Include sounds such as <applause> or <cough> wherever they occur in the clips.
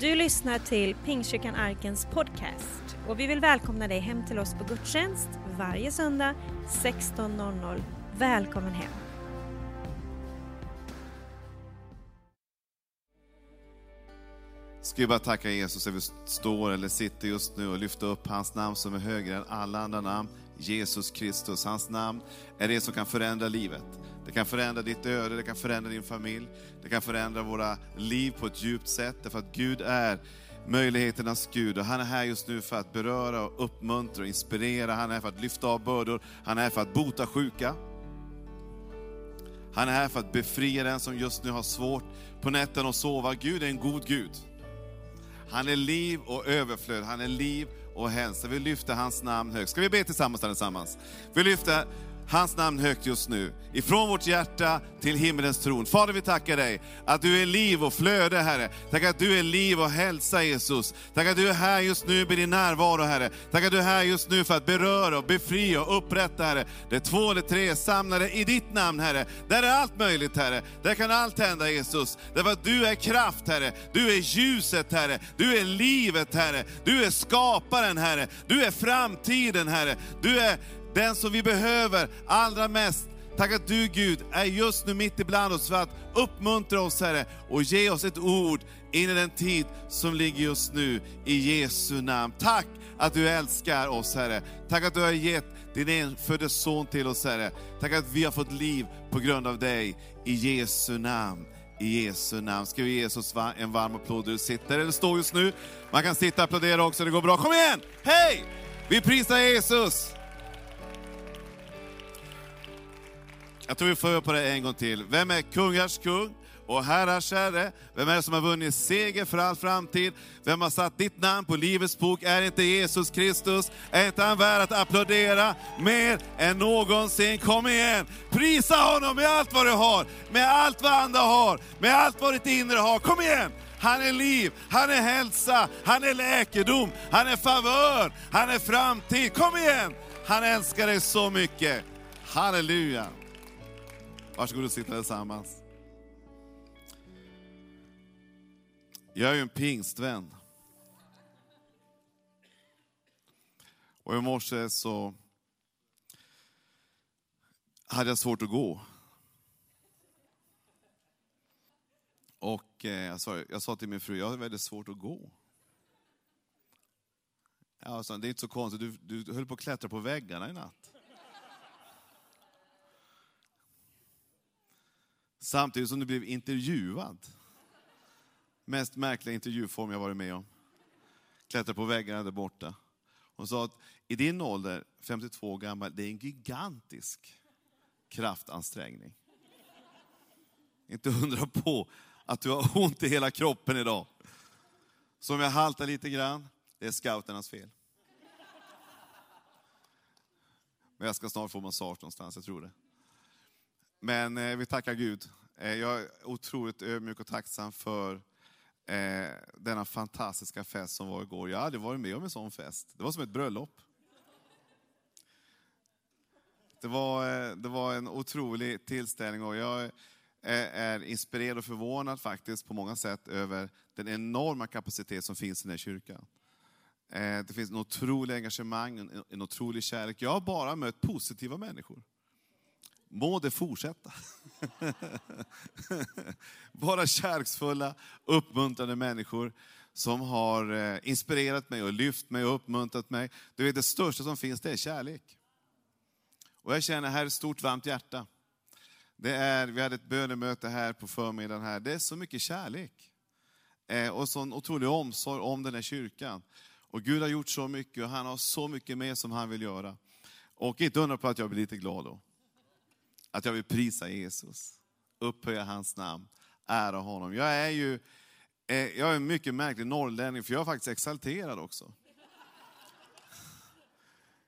Du lyssnar till Pingstkyrkan Arkens podcast och vi vill välkomna dig hem till oss på gudstjänst varje söndag 16.00. Välkommen hem! Ska vi bara tacka Jesus att vi står eller sitter just nu och lyfta upp hans namn som är högre än alla andra namn. Jesus Kristus, hans namn är det som kan förändra livet. Det kan förändra ditt öde, det kan förändra din familj, det kan förändra våra liv på ett djupt sätt. Därför att Gud är möjligheternas Gud och han är här just nu för att beröra, och uppmuntra och inspirera. Han är här för att lyfta av bördor, han är här för att bota sjuka. Han är här för att befria den som just nu har svårt på nätterna att sova. Gud är en god Gud. Han är liv och överflöd, han är liv och hälsa. Vi lyfter hans namn högt. Ska vi be tillsammans allesammans? Vi lyfter hans namn högt just nu. Ifrån vårt hjärta till himmelens tron. Fader, vi tackar dig att du är liv och flöde, Herre. Tack att du är liv och hälsa, Jesus. Tack att du är här just nu med din närvaro, Herre. Tack att du är här just nu för att beröra, och befria och upprätta, Herre. Det är två eller tre samlade i ditt namn, Herre. Där är allt möjligt, Herre. Där kan allt hända, Jesus. Därför att du är kraft, Herre. Du är ljuset, Herre. Du är livet, Herre. Du är skaparen, Herre. Du är framtiden, Herre. Du är den som vi behöver allra mest. Tack att du Gud är just nu mitt ibland oss för att uppmuntra oss Herre och ge oss ett ord in i den tid som ligger just nu i Jesu namn. Tack att du älskar oss Herre. Tack att du har gett din enfödde son till oss Herre. Tack att vi har fått liv på grund av dig i Jesu namn. I Jesu namn. Ska vi ge Jesus en varm applåd där du sitter eller står just nu. Man kan sitta och applådera också, det går bra. Kom igen! Hej! Vi prisar Jesus! Jag tror vi får öva på det en gång till. Vem är kungars kung och herrars herre? Vem är det som har vunnit seger för all framtid? Vem har satt ditt namn på Livets bok? Är inte Jesus Kristus? Är inte han värd att applådera mer än någonsin? Kom igen! Prisa honom med allt vad du har, med allt vad andra har, med allt vad ditt inre har. Kom igen! Han är liv, han är hälsa, han är läkedom, han är favör, han är framtid. Kom igen! Han älskar dig så mycket. Halleluja! Varsågod och sitt tillsammans. Jag är ju en pingstvän. Och i morse så hade jag svårt att gå. Och eh, jag sa, jag sa till min fru, jag har väldigt svårt att gå. Ja, sa, det är inte så konstigt, du, du höll på att klättra på väggarna i natt. Samtidigt som du blev intervjuad. Mest märkliga intervjuform jag varit med om. Klättra på väggarna där borta. Hon sa att i din ålder, 52 år gammal, det är en gigantisk kraftansträngning. Inte undra på att du har ont i hela kroppen idag. Så om jag haltar lite grann, det är scouternas fel. Men jag ska snart få massage någonstans, jag tror det. Men eh, vi tackar Gud. Eh, jag är otroligt ödmjuk och tacksam för eh, denna fantastiska fest som var igår. Jag har aldrig varit med om en sån fest. Det var som ett bröllop. Det var, eh, det var en otrolig tillställning och jag eh, är, inspirerad och förvånad faktiskt på många sätt över den enorma kapacitet som finns i den här kyrkan. Eh, det finns en otrolig engagemang, en otrolig kärlek. Jag har bara mött positiva människor. Må det fortsätta. Bara kärleksfulla, uppmuntrande människor som har eh, inspirerat mig och lyft mig och uppmuntrat mig. Du vet, det största som finns, det är kärlek. Och jag känner här ett stort varmt hjärta. Det är, vi hade ett bönemöte här på förmiddagen. här. Det är så mycket kärlek. Eh, och sån otrolig omsorg om den här kyrkan. Och Gud har gjort så mycket och han har så mycket mer som han vill göra. Och inte undra på att jag blir lite glad då att jag vill prisa Jesus, upphöja hans namn, ära honom. Jag är ju eh, jag är en mycket märklig norrlänning, för jag är faktiskt exalterad också.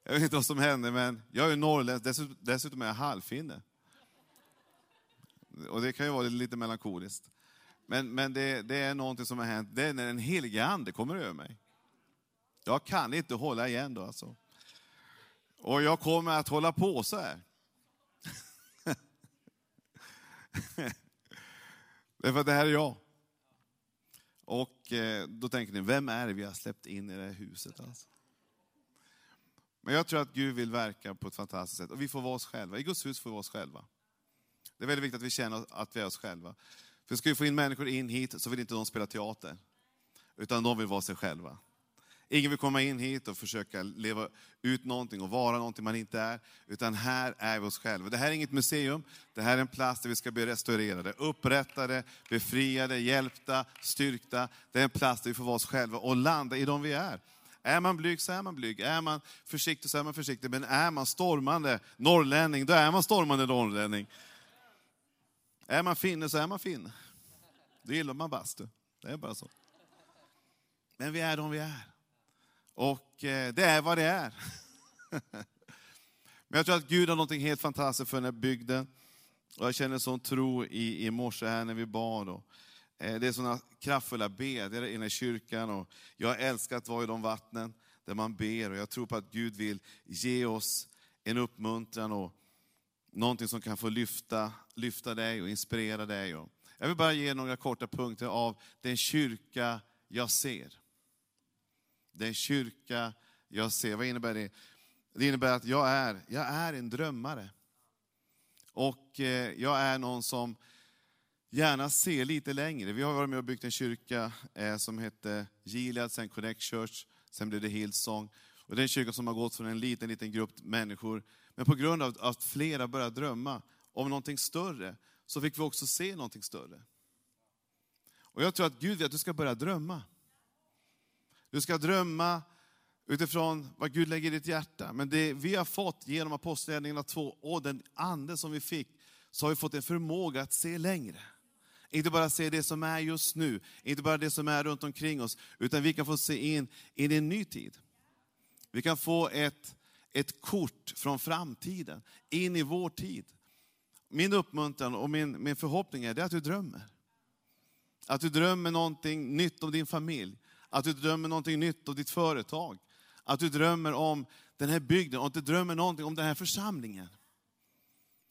Jag vet inte vad som händer, men jag är norrländsk, dessutom, dessutom är jag halvfinne. Och det kan ju vara lite melankoliskt. Men, men det, det, är någonting som har hänt, det är när den heliga ande kommer över mig. Jag kan inte hålla igen då alltså. Och jag kommer att hålla på så här. <laughs> Därför att det här är jag. Och eh, då tänker ni, vem är det vi har släppt in i det här huset? Alltså? Men jag tror att Gud vill verka på ett fantastiskt sätt. Och vi får vara oss själva. I Guds hus får vi vara oss själva. Det är väldigt viktigt att vi känner att vi är oss själva. För ska vi få in människor in hit så vill inte de spela teater. Utan de vill vara sig själva. Ingen vill komma in hit och försöka leva ut någonting och vara någonting man inte är. Utan här är vi oss själva. Det här är inget museum, det här är en plats där vi ska bli restaurerade, upprättade, befriade, hjälpta, styrkta. Det är en plats där vi får vara oss själva och landa i de vi är. Är man blyg så är man blyg, är man försiktig så är man försiktig. Men är man stormande norrlänning, då är man stormande norrlänning. Är man finne så är man finne. Då gillar man bastu. Det är bara så. Men vi är de vi är. Och eh, det är vad det är. <laughs> Men jag tror att Gud har något helt fantastiskt för den här bygden. Och jag känner sån tro i, i morse här när vi bad. Och, eh, det är sådana kraftfulla bedjare i den här kyrkan. Och jag älskar att vara i de vattnen där man ber. Och jag tror på att Gud vill ge oss en uppmuntran och någonting som kan få lyfta, lyfta dig och inspirera dig. Och jag vill bara ge några korta punkter av den kyrka jag ser. Den kyrka jag ser. Vad innebär det? Det innebär att jag är, jag är en drömmare. Och eh, jag är någon som gärna ser lite längre. Vi har varit med och byggt en kyrka eh, som hette Gilead, sen Connect Church, sen blev det Hillsong. Och det är en kyrka som har gått från en liten, liten grupp människor. Men på grund av att flera började drömma om någonting större, så fick vi också se någonting större. Och jag tror att Gud vill att du ska börja drömma. Du ska drömma utifrån vad Gud lägger i ditt hjärta. Men det vi har fått genom Apostlagärningarna 2 och den ande som vi fick, så har vi fått en förmåga att se längre. Inte bara se det som är just nu, inte bara det som är runt omkring oss, utan vi kan få se in i en ny tid. Vi kan få ett, ett kort från framtiden, in i vår tid. Min uppmuntran och min, min förhoppning är det att du drömmer. Att du drömmer någonting nytt om din familj. Att du drömmer någonting nytt om ditt företag. Att du drömmer om den här bygden och att du drömmer någonting om den här församlingen.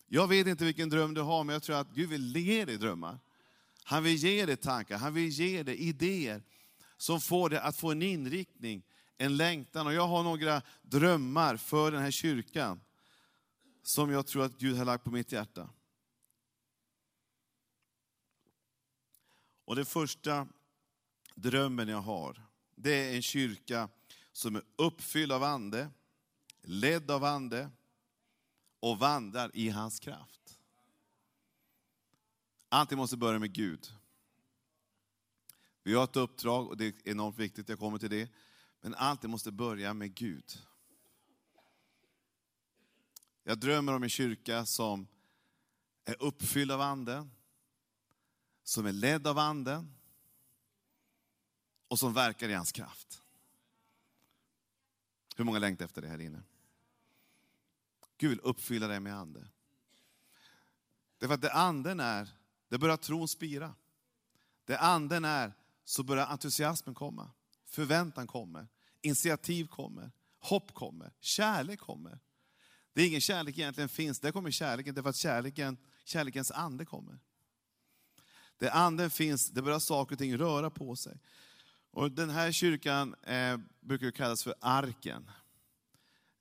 Jag vet inte vilken dröm du har, men jag tror att Gud vill ge dig drömmar. Han vill ge dig tankar, han vill ge dig idéer som får dig att få en inriktning, en längtan. Och jag har några drömmar för den här kyrkan som jag tror att Gud har lagt på mitt hjärta. Och det första drömmen jag har, det är en kyrka som är uppfylld av ande, ledd av ande och vandrar i hans kraft. Allting måste börja med Gud. Vi har ett uppdrag och det är enormt viktigt, jag kommer till det. Men allting måste börja med Gud. Jag drömmer om en kyrka som är uppfylld av anden, som är ledd av anden och som verkar i hans kraft. Hur många längtar efter det här inne? Gud vill uppfylla dig med ande. Därför att det anden är, det börjar tron spira. Det anden är, så börjar entusiasmen komma. Förväntan kommer, initiativ kommer, hopp kommer, kärlek kommer. Det är ingen kärlek egentligen finns, där kommer kärleken, därför att kärleken, kärlekens ande kommer. Där anden finns, det börjar saker och ting röra på sig. Och den här kyrkan eh, brukar kallas för arken.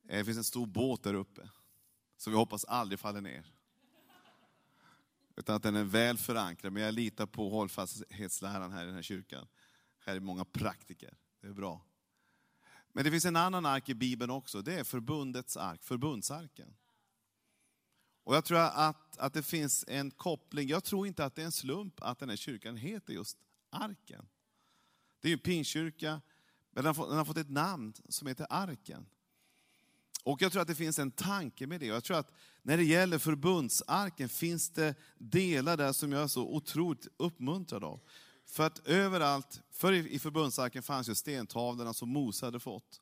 Eh, det finns en stor båt där uppe, som vi hoppas aldrig faller ner. Utan att den är väl förankrad, men jag litar på hållfasthetsläran här i den här kyrkan. Här är många praktiker, det är bra. Men det finns en annan ark i Bibeln också, det är förbundets ark, förbundsarken. Och jag tror att, att det finns en koppling, jag tror inte att det är en slump att den här kyrkan heter just arken. Det är en pinkyrka, men den har, fått, ett namn som heter Arken. Och jag tror att det finns en tanke med det. Jag tror att när det gäller förbundsarken finns det delar där som jag är så otroligt uppmuntrad av. För att överallt, för i förbundsarken fanns ju stentavlorna som Mose hade fått.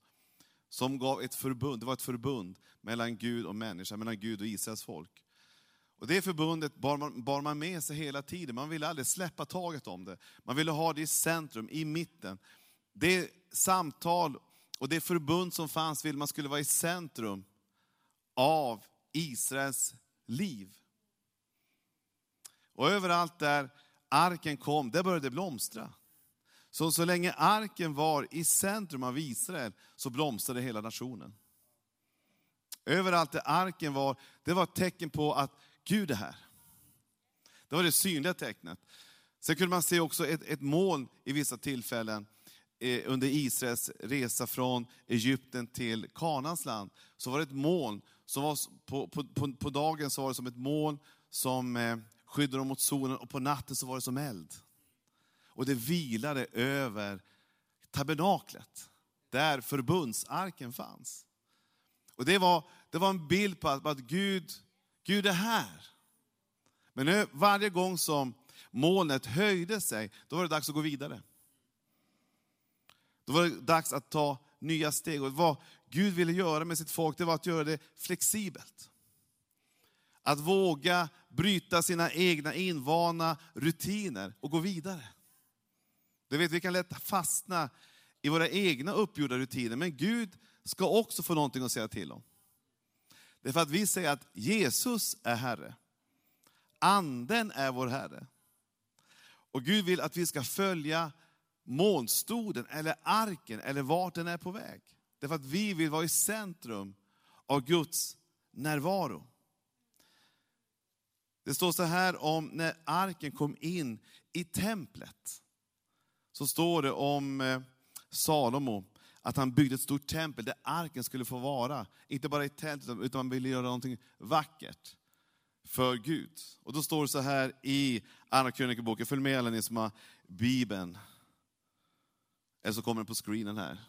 Som gav ett förbund, det var ett förbund mellan Gud och människa, mellan Gud och Israels folk. Och Det förbundet bar man, bar man med sig hela tiden. Man ville aldrig släppa taget om det. Man ville ha det i centrum, i mitten. Det samtal och det förbund som fanns ville man skulle vara i centrum av Israels liv. Och överallt där arken kom, där började det blomstra. Så, så länge arken var i centrum av Israel så blomstrade hela nationen. Överallt där arken var, det var ett tecken på att Gud är här. Det var det synliga tecknet. Sen kunde man se också ett, ett moln i vissa tillfällen eh, under Israels resa från Egypten till Kanans land. Så var det ett moln, som var, på, på, på, på dagen så var det som ett moln som eh, skyddade dem mot solen och på natten så var det som eld. Och det vilade över tabernaklet, där förbundsarken fanns. Och det var, det var en bild på att, att Gud, Gud är här. Men varje gång som molnet höjde sig, då var det dags att gå vidare. Då var det dags att ta nya steg. Och vad Gud ville göra med sitt folk, det var att göra det flexibelt. Att våga bryta sina egna invana rutiner och gå vidare. Du vet, vi kan lätt fastna i våra egna uppgjorda rutiner, men Gud ska också få någonting att säga till om. Det är för att vi säger att Jesus är Herre. Anden är vår Herre. Och Gud vill att vi ska följa månstoden eller arken eller vart den är på väg. Därför att vi vill vara i centrum av Guds närvaro. Det står så här om när arken kom in i templet. Så står det om eh, Salomo, att han byggde ett stort tempel där arken skulle få vara. Inte bara i tältet, utan man ville göra någonting vackert för Gud. Och då står det så här i Andra krönikeboken, följ med alla ni som har Bibeln. Eller så kommer den på screenen här.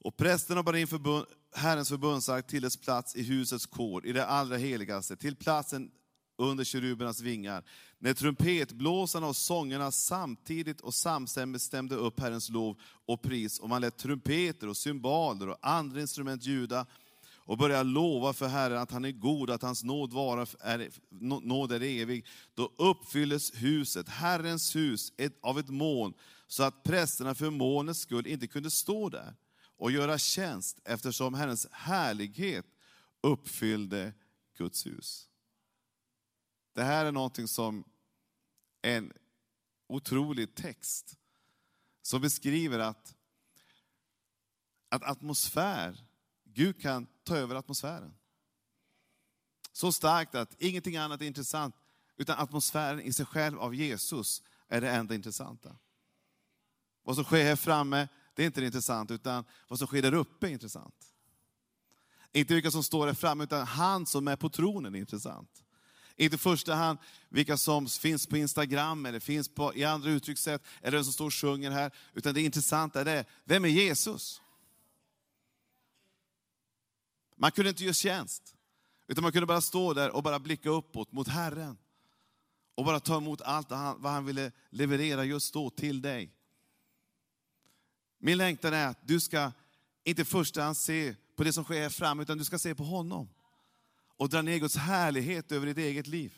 Och prästerna bar in förbund, Herrens förbundsark till dess plats i husets kår, i det allra heligaste, till platsen under kerubernas vingar. När trumpetblåsarna och sångerna samtidigt och samstämmigt stämde upp Herrens lov och pris, och man lät trumpeter och cymbaler och andra instrument ljuda, och börja lova för Herren att han är god, att hans nåd, vara, är, e- nåd är evig, då uppfylldes huset, Herrens hus, ett, av ett moln, så att prästerna för molnets skull inte kunde stå där och göra tjänst, eftersom Herrens härlighet uppfyllde Guds hus. Det här är någonting som en otrolig text som beskriver att, att atmosfär, Gud kan ta över atmosfären. Så starkt att ingenting annat är intressant, utan atmosfären i sig själv av Jesus är det enda intressanta. Vad som sker här framme, det är inte det intressant, utan vad som sker där uppe är intressant. Inte vilka som står där framme, utan han som är på tronen är intressant. Inte i första hand vilka som finns på Instagram eller finns på, i andra uttryckssätt, eller vem som står och sjunger här. Utan det intressanta är det, vem är Jesus? Man kunde inte göra tjänst, utan man kunde bara stå där och bara blicka uppåt mot Herren. Och bara ta emot allt vad han ville leverera just då till dig. Min längtan är att du ska inte i första hand se på det som sker här framme, utan du ska se på honom. Och dra ner Guds härlighet över ditt eget liv.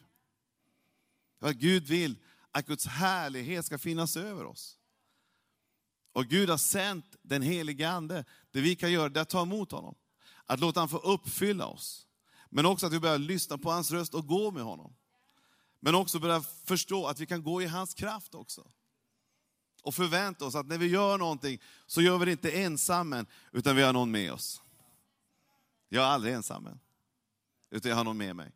För att Gud vill att Guds härlighet ska finnas över oss. Och Gud har sänt den helige Ande. Det vi kan göra är att ta emot honom. Att låta honom få uppfylla oss. Men också att vi börjar lyssna på hans röst och gå med honom. Men också börja förstå att vi kan gå i hans kraft också. Och förvänta oss att när vi gör någonting så gör vi det inte ensamma, utan vi har någon med oss. Jag är aldrig ensam, utan jag har någon med mig.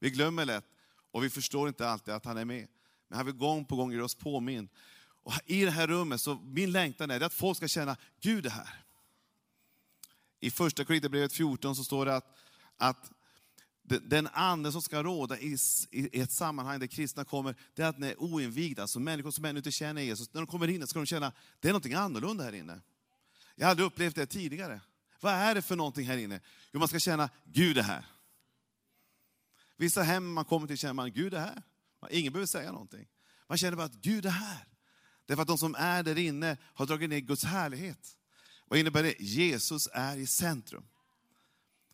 Vi glömmer lätt och vi förstår inte alltid att han är med. Men han vill gång på gång göra oss påminn. Och I det här rummet, så min längtan är att folk ska känna, Gud är här. I första Korinthierbrevet 14 så står det att, att den ande som ska råda i, ett sammanhang där kristna kommer, det är att ni är oinvigda, alltså människor som ännu inte känner Jesus. När de kommer in ska de känna, det är något annorlunda här inne. Jag hade upplevt det tidigare. Vad är det för någonting här inne? Jo, man ska känna, Gud är här. Vissa hem man kommer till känner man, Gud är här. Ingen behöver säga någonting. Man känner bara att Gud är här. Därför att de som är där inne har dragit ner Guds härlighet. Vad innebär det? Jesus är i centrum.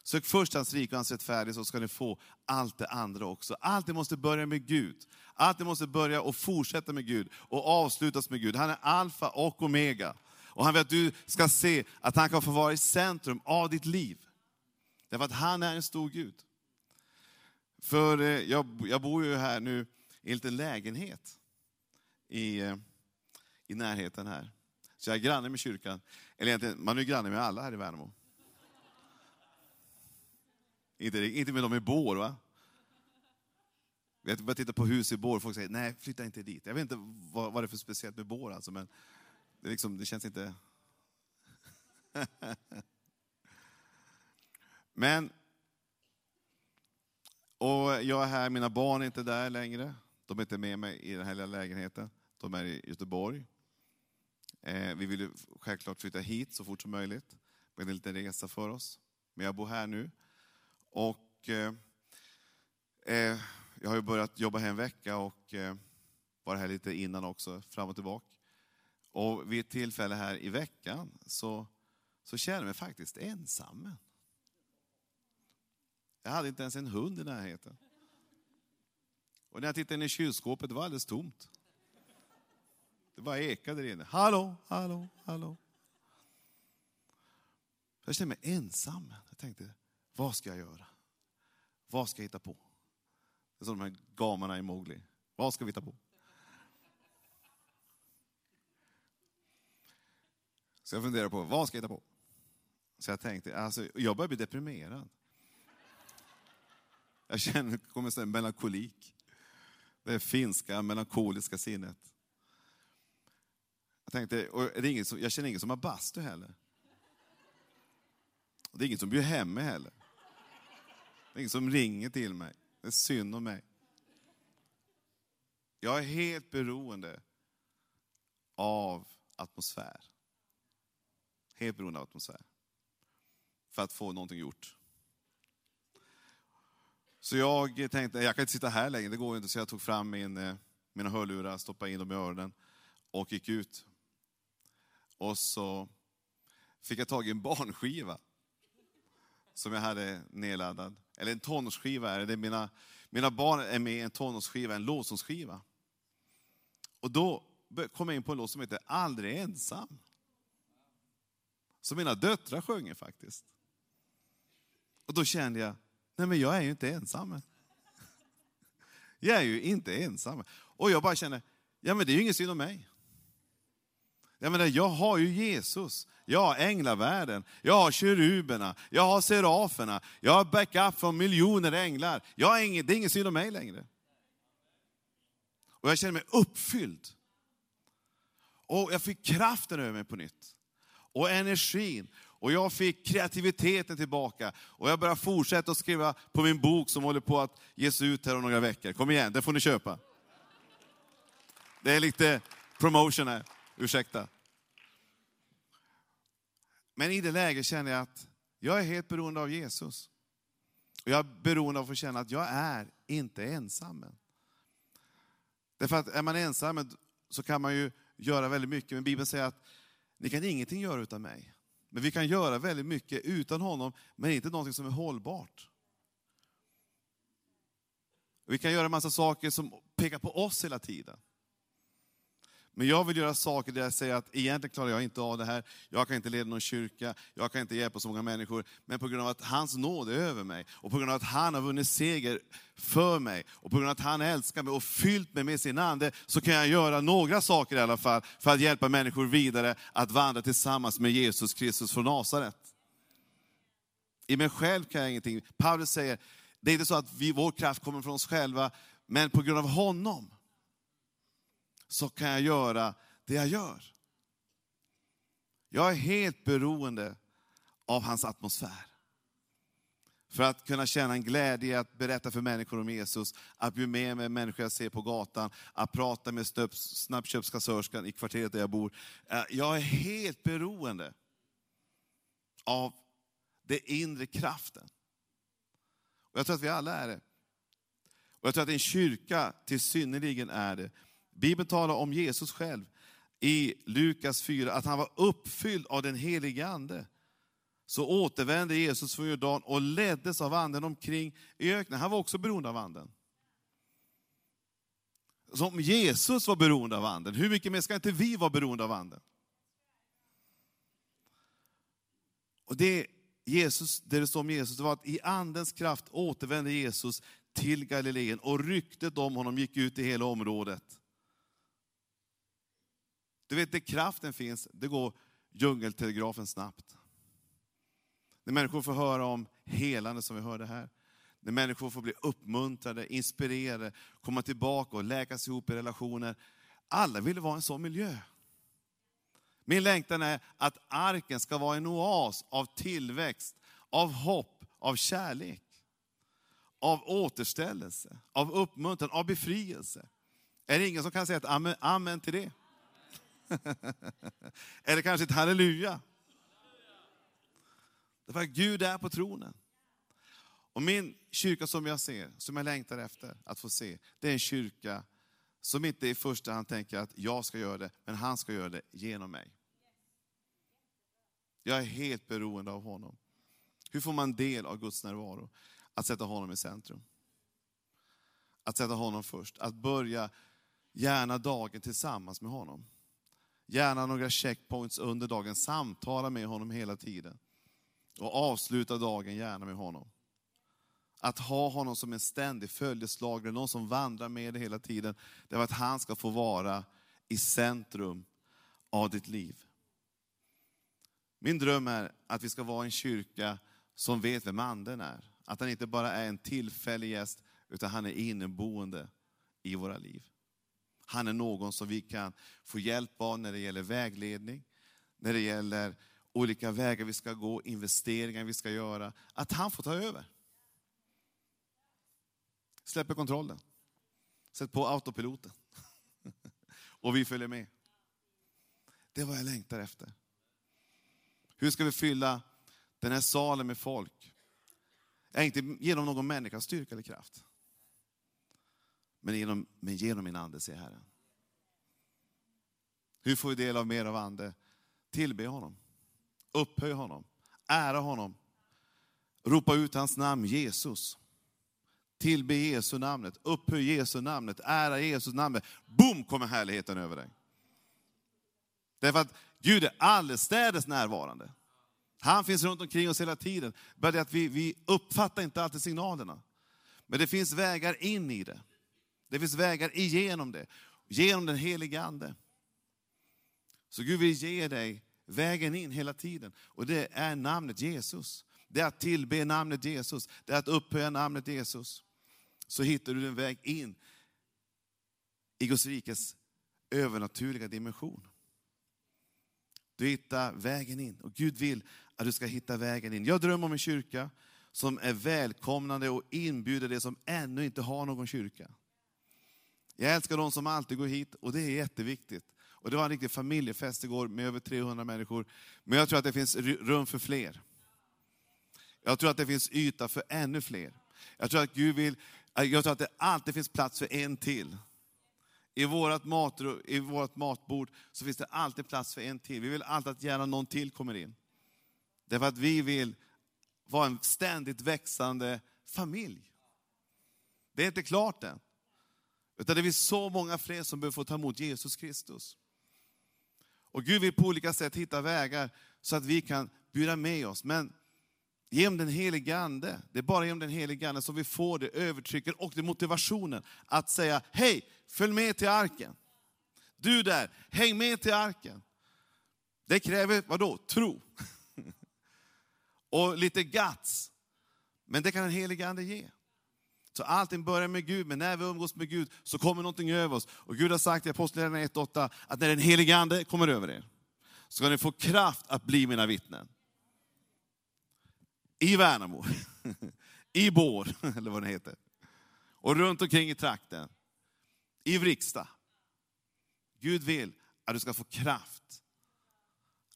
Sök först hans rike och hans rättfärdighet så ska ni få allt det andra också. Allt det måste börja med Gud. Allt det måste börja och fortsätta med Gud och avslutas med Gud. Han är alfa och omega. Och han vill att du ska se att han kan få vara i centrum av ditt liv. Därför att han är en stor Gud. För eh, jag, jag bor ju här nu i en liten lägenhet i, eh, i närheten här. Så jag är granne med kyrkan. Eller egentligen, man är ju granne med alla här i Värnamo. Inte, inte med dem i Bår va? Jag börjar titta på hus i Bår och folk säger, nej flytta inte dit. Jag vet inte vad, vad det är för speciellt med Bår alltså, men det, liksom, det känns inte... <laughs> men, och jag är här, mina barn är inte där längre. De är inte med mig i den här lilla lägenheten. De är i Göteborg. Eh, vi vill självklart flytta hit så fort som möjligt. Det är en liten resa för oss. Men jag bor här nu. Och eh, eh, jag har ju börjat jobba här en vecka och eh, var här lite innan också, fram och tillbaka. Och vid ett tillfälle här i veckan så, så kände jag mig faktiskt ensam. Jag hade inte ens en hund i närheten. Och när jag tittade in i kylskåpet, det var alldeles tomt. Det bara ekade där inne. Hallå, hallå, hallå. Jag kände mig ensam. Jag tänkte, vad ska jag göra? Vad ska jag hitta på? Det är som de här gamarna i Mowgli. Vad ska vi hitta på? Så jag funderade på, vad ska jag hitta på? Så jag tänkte, alltså, jag börjar bli deprimerad. Jag känner, kommer säga melankolik. Det är finska melankoliska sinnet. Jag tänkte, och det ingen som, jag känner ingen som har bastu heller. Det är ingen som bjuder hem mig heller. Det är ingen som ringer till mig. Det är synd om mig. Jag är helt beroende av atmosfär. Helt beroende av atmosfär. För att få någonting gjort. Så jag tänkte, jag kan inte sitta här längre, det går inte. Så jag tog fram min, eh, mina hörlurar, stoppade in dem i öronen och gick ut. Och så fick jag tag i en barnskiva som jag hade nedladdad. Eller en tonårsskiva är det. Mina, mina barn är med i en tonårsskiva, en lovsångsskiva. Och då kom jag in på en låt som heter Aldrig ensam. Som mina döttrar sjunger faktiskt. Och då kände jag, nej men jag är ju inte ensam. Jag är ju inte ensam. Och jag bara känner, ja men det är ju ingen synd om mig. Jag menar, jag har ju Jesus. Jag har änglavärlden, jag har keruberna, jag har seraferna, jag har backup från miljoner änglar. Jag har ingen, det är ingen synd om mig längre. Och jag känner mig uppfylld. Och jag fick kraften över mig på nytt. Och energin. Och jag fick kreativiteten tillbaka. Och jag började fortsätta att skriva på min bok som håller på att ges ut här om några veckor. Kom igen, den får ni köpa. Det är lite promotion här, ursäkta. Men i det läget känner jag att jag är helt beroende av Jesus. Och jag är beroende av att få känna att jag är inte ensam. Därför att är man ensam så kan man ju göra väldigt mycket. Men Bibeln säger att ni kan ingenting göra utan mig. Men vi kan göra väldigt mycket utan honom, men inte någonting som är hållbart. Vi kan göra en massa saker som pekar på oss hela tiden. Men jag vill göra saker där jag säger att egentligen klarar jag inte av det här. Jag kan inte leda någon kyrka, jag kan inte hjälpa så många människor. Men på grund av att hans nåd är över mig, och på grund av att han har vunnit seger för mig, och på grund av att han älskar mig och fyllt mig med sin ande, så kan jag göra några saker i alla fall, för att hjälpa människor vidare att vandra tillsammans med Jesus Kristus från Nasaret. I mig själv kan jag ingenting. Paulus säger, det är inte så att vi, vår kraft kommer från oss själva, men på grund av honom så kan jag göra det jag gör. Jag är helt beroende av hans atmosfär. För att kunna känna en glädje att berätta för människor om Jesus, att bli med med människor jag ser på gatan, att prata med snabbköpskassörskan i kvarteret där jag bor. Eh, jag är helt beroende av den inre kraften. Och jag tror att vi alla är det. Och jag tror att en kyrka till synnerligen är det. Bibeln talar om Jesus själv i Lukas 4, att han var uppfylld av den helige Ande. Så återvände Jesus från Jordan och leddes av anden omkring i öknen. Han var också beroende av anden. Som Jesus var beroende av anden, hur mycket mer ska inte vi vara beroende av anden? Och det, Jesus, det det står om Jesus, det var att i andens kraft återvände Jesus till Galileen och ryktet om honom gick ut i hela området. Du vet, där kraften finns, det går djungeltelegrafen snabbt. När människor får höra om helande som vi hörde här, när människor får bli uppmuntrade, inspirerade, komma tillbaka och läkas ihop i relationer. Alla vill vara i en sån miljö. Min längtan är att arken ska vara en oas av tillväxt, av hopp, av kärlek. Av återställelse, av uppmuntran, av befrielse. Är det ingen som kan säga ett amen, amen till det? <laughs> Eller kanske ett halleluja? Därför att Gud är på tronen. Och min kyrka som jag ser, som jag längtar efter att få se, det är en kyrka som inte i första hand tänker att jag ska göra det, men han ska göra det genom mig. Jag är helt beroende av honom. Hur får man del av Guds närvaro? Att sätta honom i centrum. Att sätta honom först. Att börja gärna dagen tillsammans med honom. Gärna några checkpoints under dagen. Samtala med honom hela tiden. Och avsluta dagen gärna med honom. Att ha honom som en ständig följeslagare, någon som vandrar med dig hela tiden. Det är att han ska få vara i centrum av ditt liv. Min dröm är att vi ska vara en kyrka som vet vem anden är. Att han inte bara är en tillfällig gäst, utan han är inneboende i våra liv. Han är någon som vi kan få hjälp av när det gäller vägledning, när det gäller olika vägar vi ska gå, investeringar vi ska göra. Att han får ta över. Släpper kontrollen. Sätt på autopiloten. <laughs> Och vi följer med. Det är vad jag längtar efter. Hur ska vi fylla den här salen med folk? Är inte genom någon människas styrka eller kraft. Men genom, men genom min ande, säger Herren. Hur får vi del av mer av ande? Tillbe honom. Upphöj honom. Ära honom. Ropa ut hans namn, Jesus. Tillbe Jesu namnet. Upphöj Jesu namnet. Ära Jesu namnet. Boom kommer härligheten över dig. Därför att Gud är allestädes närvarande. Han finns runt omkring oss hela tiden. Bara det att vi, vi uppfattar inte alltid signalerna. Men det finns vägar in i det. Det finns vägar igenom det. Genom den helige Ande. Så Gud vill ge dig vägen in hela tiden. Och det är namnet Jesus. Det är att tillbe namnet Jesus. Det är att upphöja namnet Jesus. Så hittar du en väg in i Guds rikes övernaturliga dimension. Du hittar vägen in. Och Gud vill att du ska hitta vägen in. Jag drömmer om en kyrka som är välkomnande och inbjuder det som ännu inte har någon kyrka. Jag älskar de som alltid går hit och det är jätteviktigt. Och det var en riktig familjefest igår med över 300 människor. Men jag tror att det finns rum för fler. Jag tror att det finns yta för ännu fler. Jag tror att Gud vill, eh, jag tror att det alltid finns plats för en till. I vårt, mat, I vårt matbord så finns det alltid plats för en till. Vi vill alltid att gärna någon till kommer in. Därför att vi vill vara en ständigt växande familj. Det är inte klart än. Utan det finns så många fler som behöver få ta emot Jesus Kristus. Och Gud vill på olika sätt hitta vägar så att vi kan bjuda med oss. Men genom den helige Ande, det är bara genom den helige Ande som vi får det övertrycket och den motivationen att säga, hej, följ med till arken. Du där, häng med till arken. Det kräver, vadå, tro. <laughs> och lite guts. Men det kan den helige Ande ge. Så allting börjar med Gud, men när vi umgås med Gud så kommer någonting över oss. Och Gud har sagt i Apostlagärningarna 1.8 att när den helige Ande kommer över er, så ska ni få kraft att bli mina vittnen. I Värnamo, <laughs> i Bår, <laughs> eller vad det heter. Och runt omkring i trakten. I Vriksta. Gud vill att du ska få kraft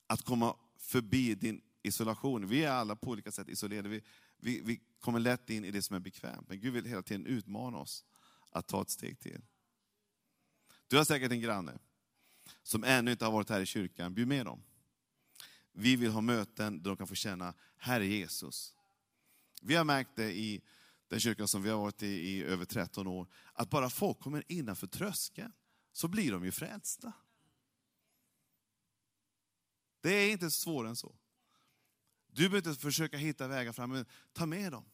att komma förbi din isolation. Vi är alla på olika sätt isolerade. Vi, vi, vi kommer lätt in i det som är bekvämt. Men Gud vill hela tiden utmana oss att ta ett steg till. Du har säkert en granne som ännu inte har varit här i kyrkan. Bjud med dem. Vi vill ha möten där de kan få känna, Herre Jesus. Vi har märkt det i den kyrkan som vi har varit i i över 13 år, att bara folk kommer innanför tröskeln, så blir de ju frälsta. Det är inte svårare än så. Du behöver inte försöka hitta vägar fram, men ta med dem.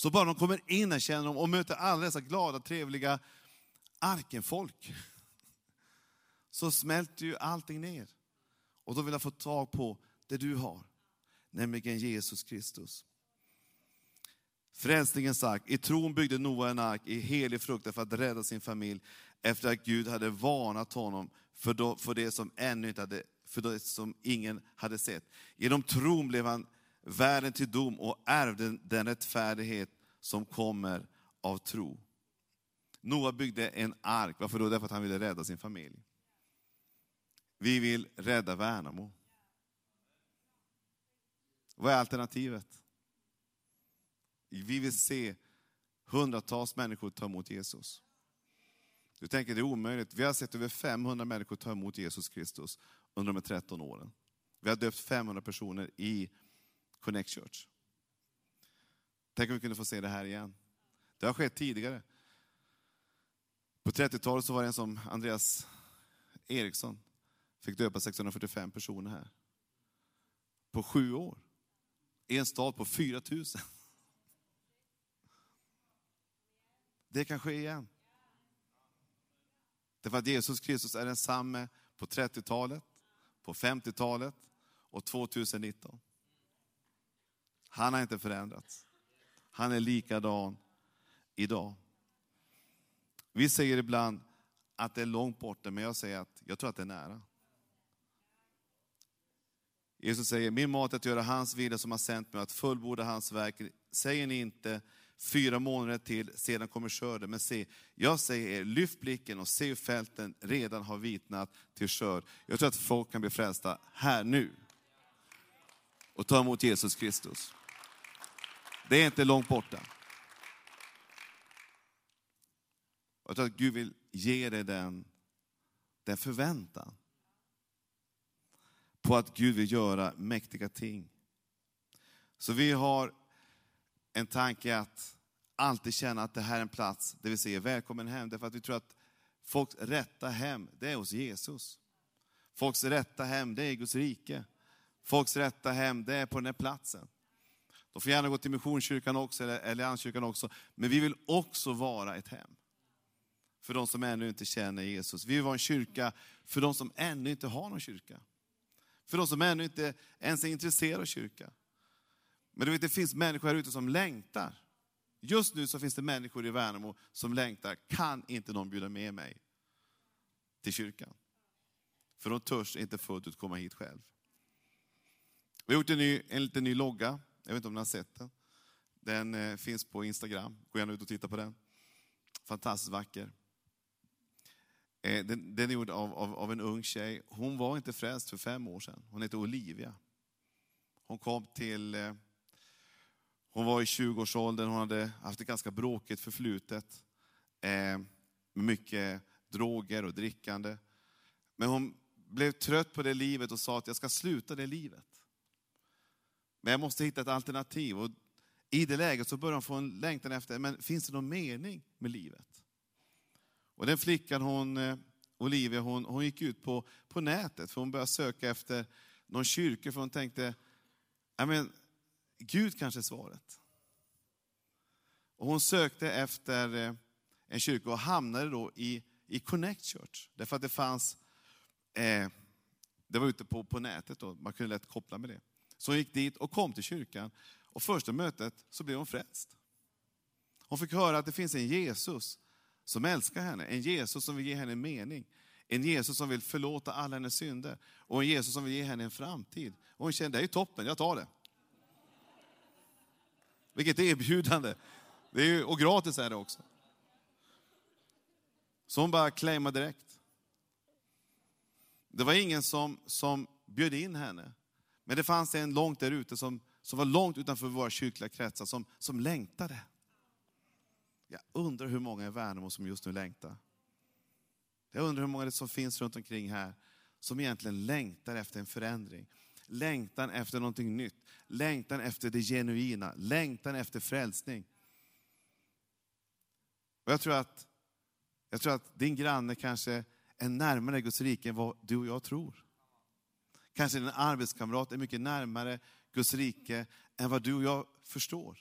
Så bara de kommer in här känner de och möter alla dessa glada, trevliga arkenfolk. så smälter ju allting ner. Och då vill jag få tag på det du har, nämligen Jesus Kristus. Frälsningens ark. I tron byggde Noa en ark i helig fruktan för att rädda sin familj efter att Gud hade varnat honom för, då, för det som ännu inte hade, för det som ingen hade sett. Genom tron blev han världen till dom och ärvde den rättfärdighet som kommer av tro. Noa byggde en ark, varför då? Därför att han ville rädda sin familj. Vi vill rädda Värnamo. Vad är alternativet? Vi vill se hundratals människor ta emot Jesus. Du tänker det är omöjligt. Vi har sett över 500 människor ta emot Jesus Kristus under de här 13 åren. Vi har döpt 500 personer i Connect Church. Tänk om vi kunde få se det här igen. Det har skett tidigare. På 30-talet så var det en som Andreas Eriksson fick döpa 645 personer här. På sju år. I en stad på 4 000. Det kan ske igen. Därför att Jesus Kristus är densamme på 30-talet, på 50-talet och 2019. Han har inte förändrats. Han är likadan idag. Vi säger ibland att det är långt borta, men jag säger att jag tror att det är nära. Jesus säger, min mat är att göra hans vilja som har sänt mig, att fullborda hans verk. Säger ni inte, fyra månader till, sedan kommer skörden. Men se, jag säger er, lyft blicken och se hur fälten redan har vitnat till skörd. Jag tror att folk kan bli frälsta här nu. Och ta emot Jesus Kristus. Det är inte långt borta. Jag tror att Gud vill ge dig den, den förväntan på att Gud vill göra mäktiga ting. Så vi har en tanke att alltid känna att det här är en plats där vi säger välkommen hem, därför att vi tror att folks rätta hem, det är hos Jesus. Folks rätta hem, det är Guds rike. Folks rätta hem, det är på den här platsen. De får gärna gå till Missionskyrkan också, eller Allianskyrkan också, men vi vill också vara ett hem. För de som ännu inte känner Jesus. Vi vill vara en kyrka för de som ännu inte har någon kyrka. För de som ännu inte ens är intresserade av kyrka. Men du vet, det finns människor här ute som längtar. Just nu så finns det människor i Värnamo som längtar. Kan inte någon bjuda med mig till kyrkan? För de törs inte fullt ut komma hit själv. Vi har gjort en, ny, en liten ny logga. Jag vet inte om ni har sett den. Den eh, finns på Instagram. Gå gärna ut och titta på den. Fantastiskt vacker. Eh, den, den, är gjord av, av, av, en ung tjej. Hon var inte frälst för fem år sedan. Hon heter Olivia. Hon kom till eh, hon var i 20-årsåldern, hon hade haft ett ganska bråkigt förflutet. Eh, med mycket droger och drickande. Men hon blev trött på det livet och sa att jag ska sluta det livet. Men jag måste hitta ett alternativ. Och I det läget så började hon få en längtan efter, men finns det någon mening med livet? Och den flickan, hon, eh, Olivia, hon, hon gick ut på, på nätet, för hon började söka efter någon kyrka, för hon tänkte, men, Gud kanske är svaret. Och hon sökte efter eh, en kyrka och hamnade då i, i Connect Church. Därför att det fanns, eh, det var ute på, på nätet då, man kunde lätt koppla med det. Så hon gick dit och kom till kyrkan. Och första mötet så blev hon frälst. Hon fick höra att det finns en Jesus som älskar henne, en Jesus som vill ge henne mening. En Jesus som vill förlåta alla hennes synder och en Jesus som vill ge henne en framtid. Och hon kände, det är toppen, jag tar det. Vilket erbjudande. Det är ju, och gratis är det också. Så hon bara claimade direkt. Det var ingen som, som bjöd in henne. Men det fanns en långt där ute som, som var långt utanför våra kyrkliga kretsar, som, som längtade. Jag undrar hur många i Värnamo som just nu längtar. Jag undrar hur många det som finns runt omkring här som egentligen längtar efter en förändring längtan efter någonting nytt, längtan efter det genuina, längtan efter frälsning. Och jag, tror att, jag tror att din granne kanske är närmare Guds rike än vad du och jag tror. Kanske din arbetskamrat är mycket närmare Guds rike än vad du och jag förstår.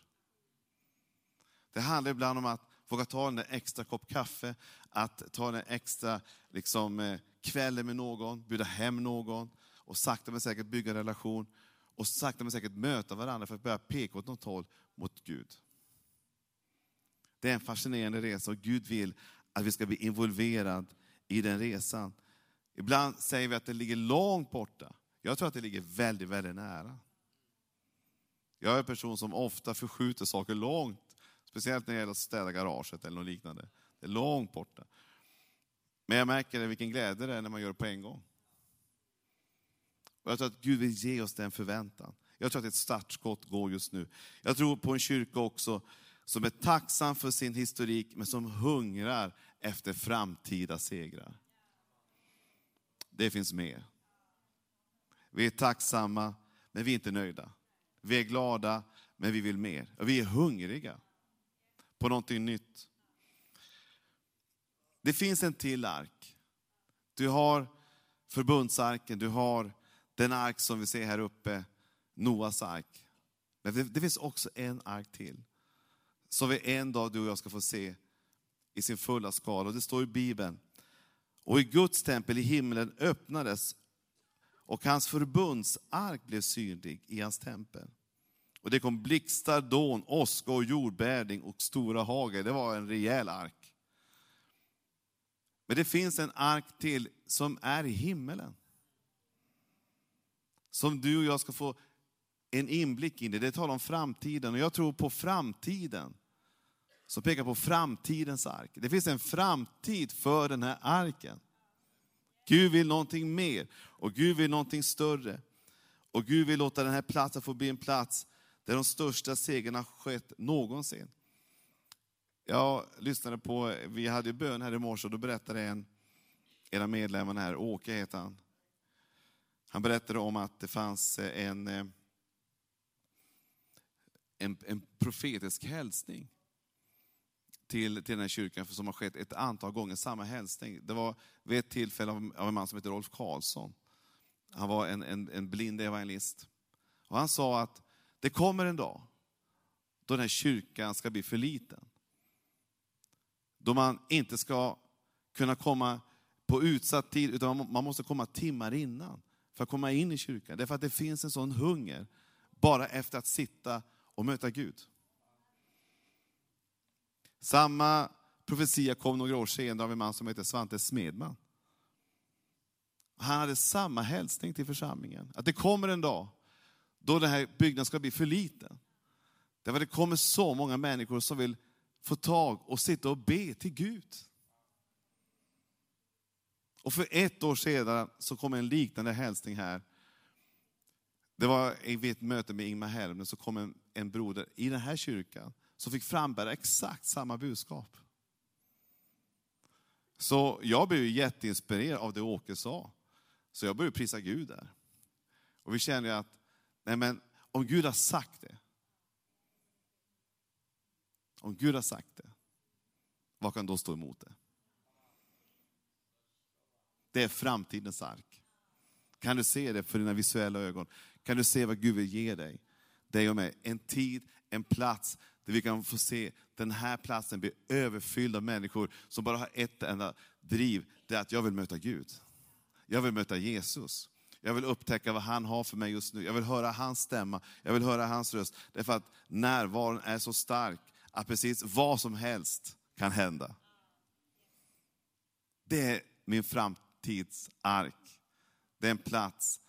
Det handlar ibland om att våga ta en extra kopp kaffe, att ta en extra liksom, eh, kvällen med någon, bjuda hem någon och sakta men säkert bygga en relation och sakta men säkert möta varandra för att börja peka åt något håll mot Gud. Det är en fascinerande resa och Gud vill att vi ska bli involverade i den resan. Ibland säger vi att det ligger långt borta. Jag tror att det ligger väldigt, väldigt nära. Jag är en person som ofta förskjuter saker långt, speciellt när det gäller att städa garaget eller något liknande. Det är långt borta. Men jag märker vilken glädje det är när man gör det på en gång. Och jag tror att Gud vill ge oss den förväntan. Jag tror att ett startskott går just nu. Jag tror på en kyrka också som är tacksam för sin historik, men som hungrar efter framtida segrar. Det finns mer. Vi är tacksamma, men vi är inte nöjda. Vi är glada, men vi vill mer. Vi är hungriga på någonting nytt. Det finns en till ark. Du har förbundsarken, du har den ark som vi ser här uppe, Noas ark. Men det, det finns också en ark till, som vi en dag du och jag ska få se i sin fulla skala. Och det står i Bibeln. Och i Guds tempel i himlen öppnades och hans förbundsark blev synlig i hans tempel. Och det kom blixtar, dån, åska och jordbävning och stora hagel. Det var en rejäl ark. Men det finns en ark till som är i himmelen. Som du och jag ska få en inblick in i. Det talar om framtiden och jag tror på framtiden. Som pekar på framtidens ark. Det finns en framtid för den här arken. Gud vill någonting mer och Gud vill någonting större. Och Gud vill låta den här platsen få bli en plats där de största segrarna skett någonsin. Jag lyssnade på, vi hade bön här i morse och då berättade en, en av medlemmarna här, Åke heter han. Han berättade om att det fanns eh, en, eh, en, en profetisk hälsning till, till den här kyrkan som har skett ett antal gånger, samma hälsning. Det var vid ett tillfälle av, av en man som heter Rolf Karlsson. Han var en, en, en blind evangelist. Och han sa att det kommer en dag då den här kyrkan ska bli för liten. Då man inte ska kunna komma på utsatt tid, utan man måste komma timmar innan för att komma in i kyrkan. Därför att det finns en sån hunger bara efter att sitta och möta Gud. Samma profetia kom några år senare av en man som heter Svante Smedman. Han hade samma hälsning till församlingen, att det kommer en dag då den här byggnaden ska bli för liten. Därför det kommer så många människor som vill få tag och sitta och be till Gud. Och för ett år sedan så kom en liknande hälsning här. Det var vid ett möte med Ingmar Helmner så kom en, en broder i den här kyrkan som fick frambära exakt samma budskap. Så jag blev jätteinspirerad av det Åke sa. Så jag började prisa Gud där. Och vi kände att, nej men om Gud har sagt det, om Gud har sagt det, vad kan då stå emot det? Det är framtidens ark. Kan du se det för dina visuella ögon? Kan du se vad Gud vill ge dig? Dig och mig. En tid, en plats där vi kan få se den här platsen bli överfylld av människor som bara har ett enda driv. Det är att jag vill möta Gud. Jag vill möta Jesus. Jag vill upptäcka vad han har för mig just nu. Jag vill höra hans stämma. Jag vill höra hans röst. Därför att närvaron är så stark att precis vad som helst kan hända. Det är min framtidsark. Det är en plats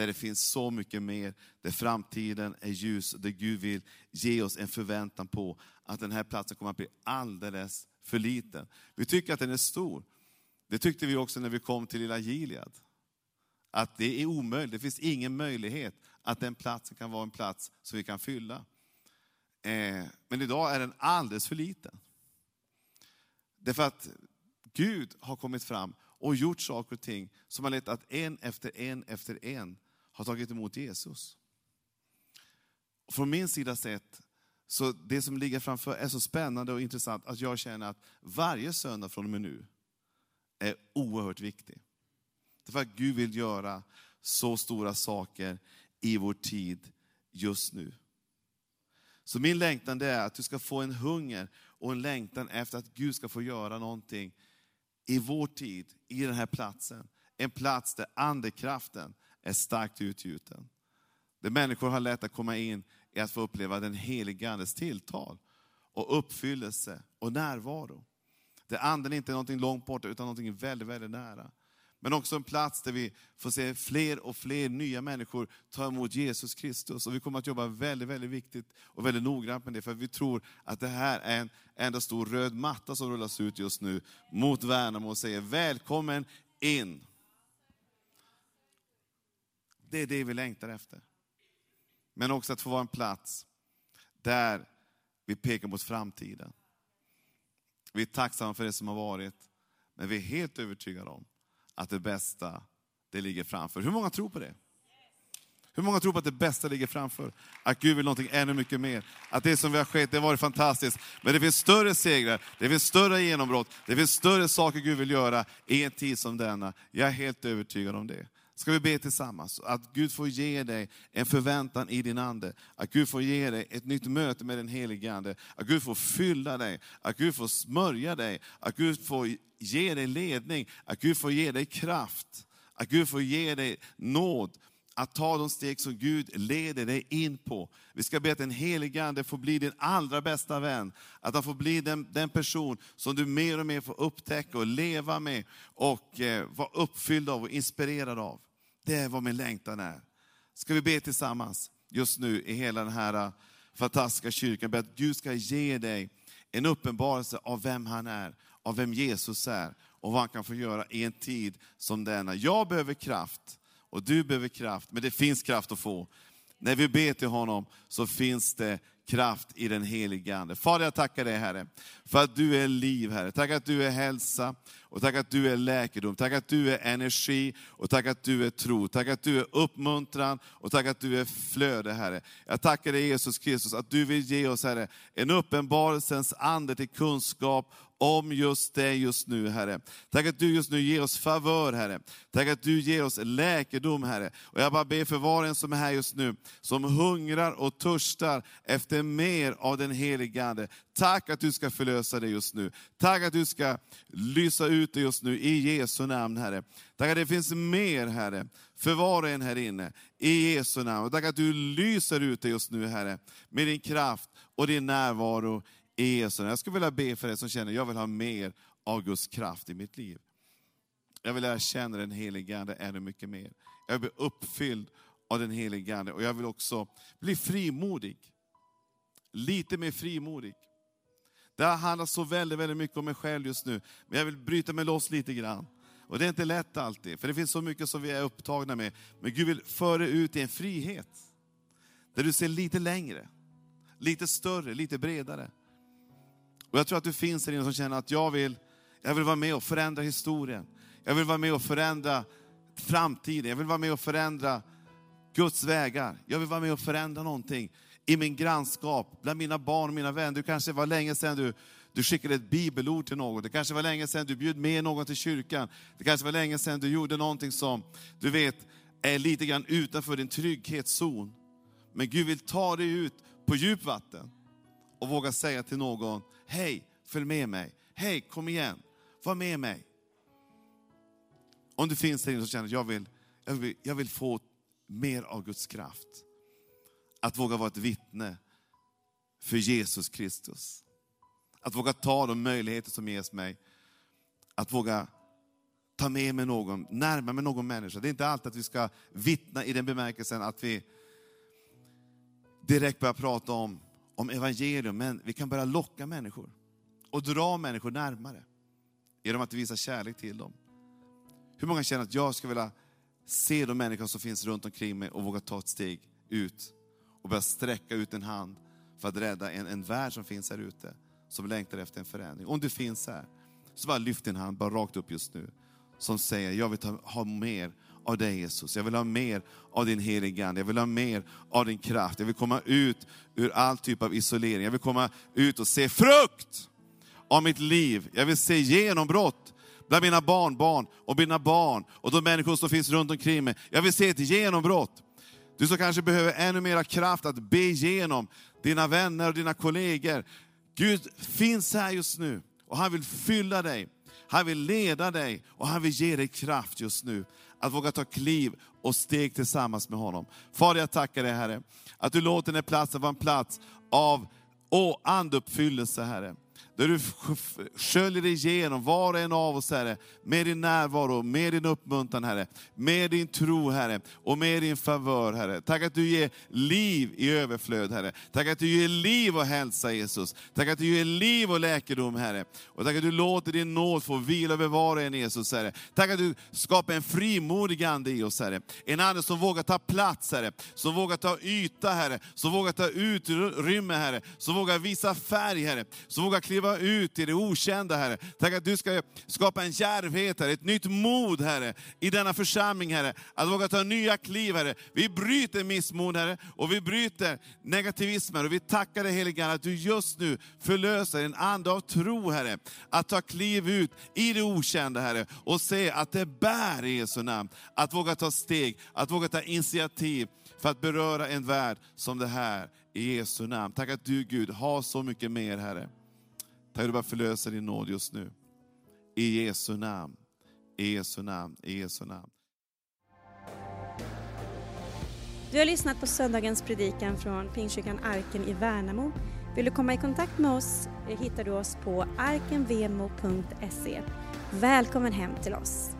där det finns så mycket mer, där framtiden är ljus, där Gud vill ge oss en förväntan på att den här platsen kommer att bli alldeles för liten. Vi tycker att den är stor. Det tyckte vi också när vi kom till lilla Gilead. Att det är omöjligt, det finns ingen möjlighet att den platsen kan vara en plats som vi kan fylla. Eh, men idag är den alldeles för liten. Därför att Gud har kommit fram och gjort saker och ting som har lett att en efter en efter en har tagit emot Jesus. Och från min sida sett, så det som ligger framför är så spännande och intressant att jag känner att varje söndag från och med nu är oerhört viktig. Därför att Gud vill göra så stora saker i vår tid just nu. Så min längtan är att du ska få en hunger och en längtan efter att Gud ska få göra någonting i vår tid, i den här platsen, en plats där andekraften är starkt utgjuten. Där människor har lätt att komma in i att få uppleva den helige Andes tilltal och uppfyllelse och närvaro. Där anden inte är någonting långt borta utan någonting väldigt, väldigt nära. Men också en plats där vi får se fler och fler nya människor ta emot Jesus Kristus. Och vi kommer att jobba väldigt, väldigt viktigt och väldigt noggrant med det, för vi tror att det här är en enda stor röd matta som rullas ut just nu mot Värnamo och säger välkommen in. Det är det vi längtar efter. Men också att få vara en plats där vi pekar mot framtiden. Vi är tacksamma för det som har varit, men vi är helt övertygade om att det bästa, det ligger framför. Hur många tror på det? Hur många tror på att det bästa ligger framför? Att Gud vill någonting ännu mycket mer. Att det som vi har skett, det har varit fantastiskt. Men det finns större segrar, det finns större genombrott, det finns större saker Gud vill göra i en tid som denna. Jag är helt övertygad om det. Ska vi be tillsammans? Att Gud får ge dig en förväntan i din ande. Att Gud får ge dig ett nytt möte med den helige Ande. Att Gud får fylla dig, att Gud får smörja dig, att Gud får ge dig ledning, att Gud får ge dig kraft. Att Gud får ge dig nåd att ta de steg som Gud leder dig in på. Vi ska be att den helige Ande får bli din allra bästa vän. Att han får bli den, den person som du mer och mer får upptäcka och leva med och eh, vara uppfylld av och inspirerad av. Det är vad min längtan är. Ska vi be tillsammans just nu i hela den här äh, fantastiska kyrkan. Be att Gud ska ge dig en uppenbarelse av vem han är, av vem Jesus är och vad han kan få göra i en tid som denna. Jag behöver kraft och du behöver kraft, men det finns kraft att få. När vi ber till honom så finns det kraft i den helige Ande. Fader, jag tackar dig Herre, för att du är liv Herre. Tack att du är hälsa, och tack att du är läkedom. Tack att du är energi, och tack att du är tro. Tack att du är uppmuntran, och tack att du är flöde Herre. Jag tackar dig Jesus Kristus, att du vill ge oss Herre, en uppenbarelsens ande till kunskap om just det just nu, Herre. Tack att du just nu ger oss favör, Herre. Tack att du ger oss läkedom, Herre. Och jag bara ber för var och en som är här just nu, som hungrar och törstar efter mer av den helige Ande. Tack att du ska förlösa det just nu. Tack att du ska lysa ut det just nu, i Jesu namn, Herre. Tack att det finns mer, Herre, för var och en här inne, i Jesu namn. Och tack att du lyser ut det just nu, Herre, med din kraft och din närvaro Jesu Jag skulle vilja be för dig som känner, jag vill ha mer av Guds kraft i mitt liv. Jag vill lära känna den helige Ande ännu mycket mer. Jag vill bli uppfylld av den helige Ande och jag vill också bli frimodig. Lite mer frimodig. Det handlar så väldigt, väldigt mycket om mig själv just nu, men jag vill bryta mig loss lite grann. Och det är inte lätt alltid, för det finns så mycket som vi är upptagna med. Men Gud vill föra ut i en frihet. Där du ser lite längre, lite större, lite bredare. Och jag tror att du finns här inne som känner att jag vill, jag vill vara med och förändra historien. Jag vill vara med och förändra framtiden. Jag vill vara med och förändra Guds vägar. Jag vill vara med och förändra någonting i min grannskap, bland mina barn och mina vänner. Det kanske var länge sedan du, du skickade ett bibelord till någon. Det kanske var länge sedan du bjöd med någon till kyrkan. Det kanske var länge sedan du gjorde någonting som du vet är lite grann utanför din trygghetszon. Men Gud vill ta dig ut på djupvatten och våga säga till någon, hej, följ med mig. Hej, kom igen, var med mig. Om du finns där inne och känner att jag vill, jag vill, jag vill få mer av Guds kraft. Att våga vara ett vittne för Jesus Kristus. Att våga ta de möjligheter som ges mig. Att våga ta med mig någon, närma mig någon människa. Det är inte alltid att vi ska vittna i den bemärkelsen att vi direkt börjar prata om om evangelium, men vi kan börja locka människor och dra människor närmare genom att visa kärlek till dem. Hur många känner att jag skulle vilja se de människor som finns runt omkring mig och våga ta ett steg ut och börja sträcka ut en hand för att rädda en, en värld som finns här ute, som längtar efter en förändring. Om du finns här, så bara lyft din hand, bara rakt upp just nu, som säger, jag vill ta, ha mer av dig Jesus. Jag vill ha mer av din heliga Ande. Jag vill ha mer av din kraft. Jag vill komma ut ur all typ av isolering. Jag vill komma ut och se frukt av mitt liv. Jag vill se genombrott bland mina barnbarn och mina barn och de människor som finns runt omkring mig. Jag vill se ett genombrott. Du som kanske behöver ännu mer kraft att be igenom dina vänner och dina kollegor. Gud finns här just nu och han vill fylla dig. Han vill leda dig och han vill ge dig kraft just nu. Att våga ta kliv och steg tillsammans med honom. Far, jag tackar dig Herre, att du låter den här platsen vara en plats av åh, anduppfyllelse Herre. Där du sköljer igenom var och en av oss Herre, med din närvaro, med din uppmuntran Herre, med din tro Herre, och med din favör Herre. Tack att du ger liv i överflöd Herre. Tack att du ger liv och hälsa Jesus. Tack att du ger liv och läkedom Herre. Och tack att du låter din nåd få vila över var och en Jesus Herre. Tack att du skapar en frimodig ande i oss Herre. En ande som vågar ta plats Herre, som vågar ta yta Herre, som vågar ta utrymme Herre, som vågar visa färg Herre, som vågar kliva kliva ut i det okända, Herre. Tack att du ska skapa en djärvhet, Herre, ett nytt mod, Herre, i denna församling, Herre. Att våga ta nya kliv, Herre. Vi bryter missmod, Herre, och vi bryter negativismen. Och vi tackar dig, helige att du just nu förlöser en ande av tro, Herre. Att ta kliv ut i det okända, Herre, och se att det bär i Jesu namn. Att våga ta steg, att våga ta initiativ för att beröra en värld som det här i Jesu namn. Tack att du Gud har så mycket mer Herre. Tack att du bara förlöser din nåd just nu. I Jesu namn, i Jesu namn, i Jesu namn. Du har lyssnat på söndagens predikan från Pingstkyrkan Arken i Värnamo. Vill du komma i kontakt med oss eh, hittar du oss på arkenvemo.se. Välkommen hem till oss.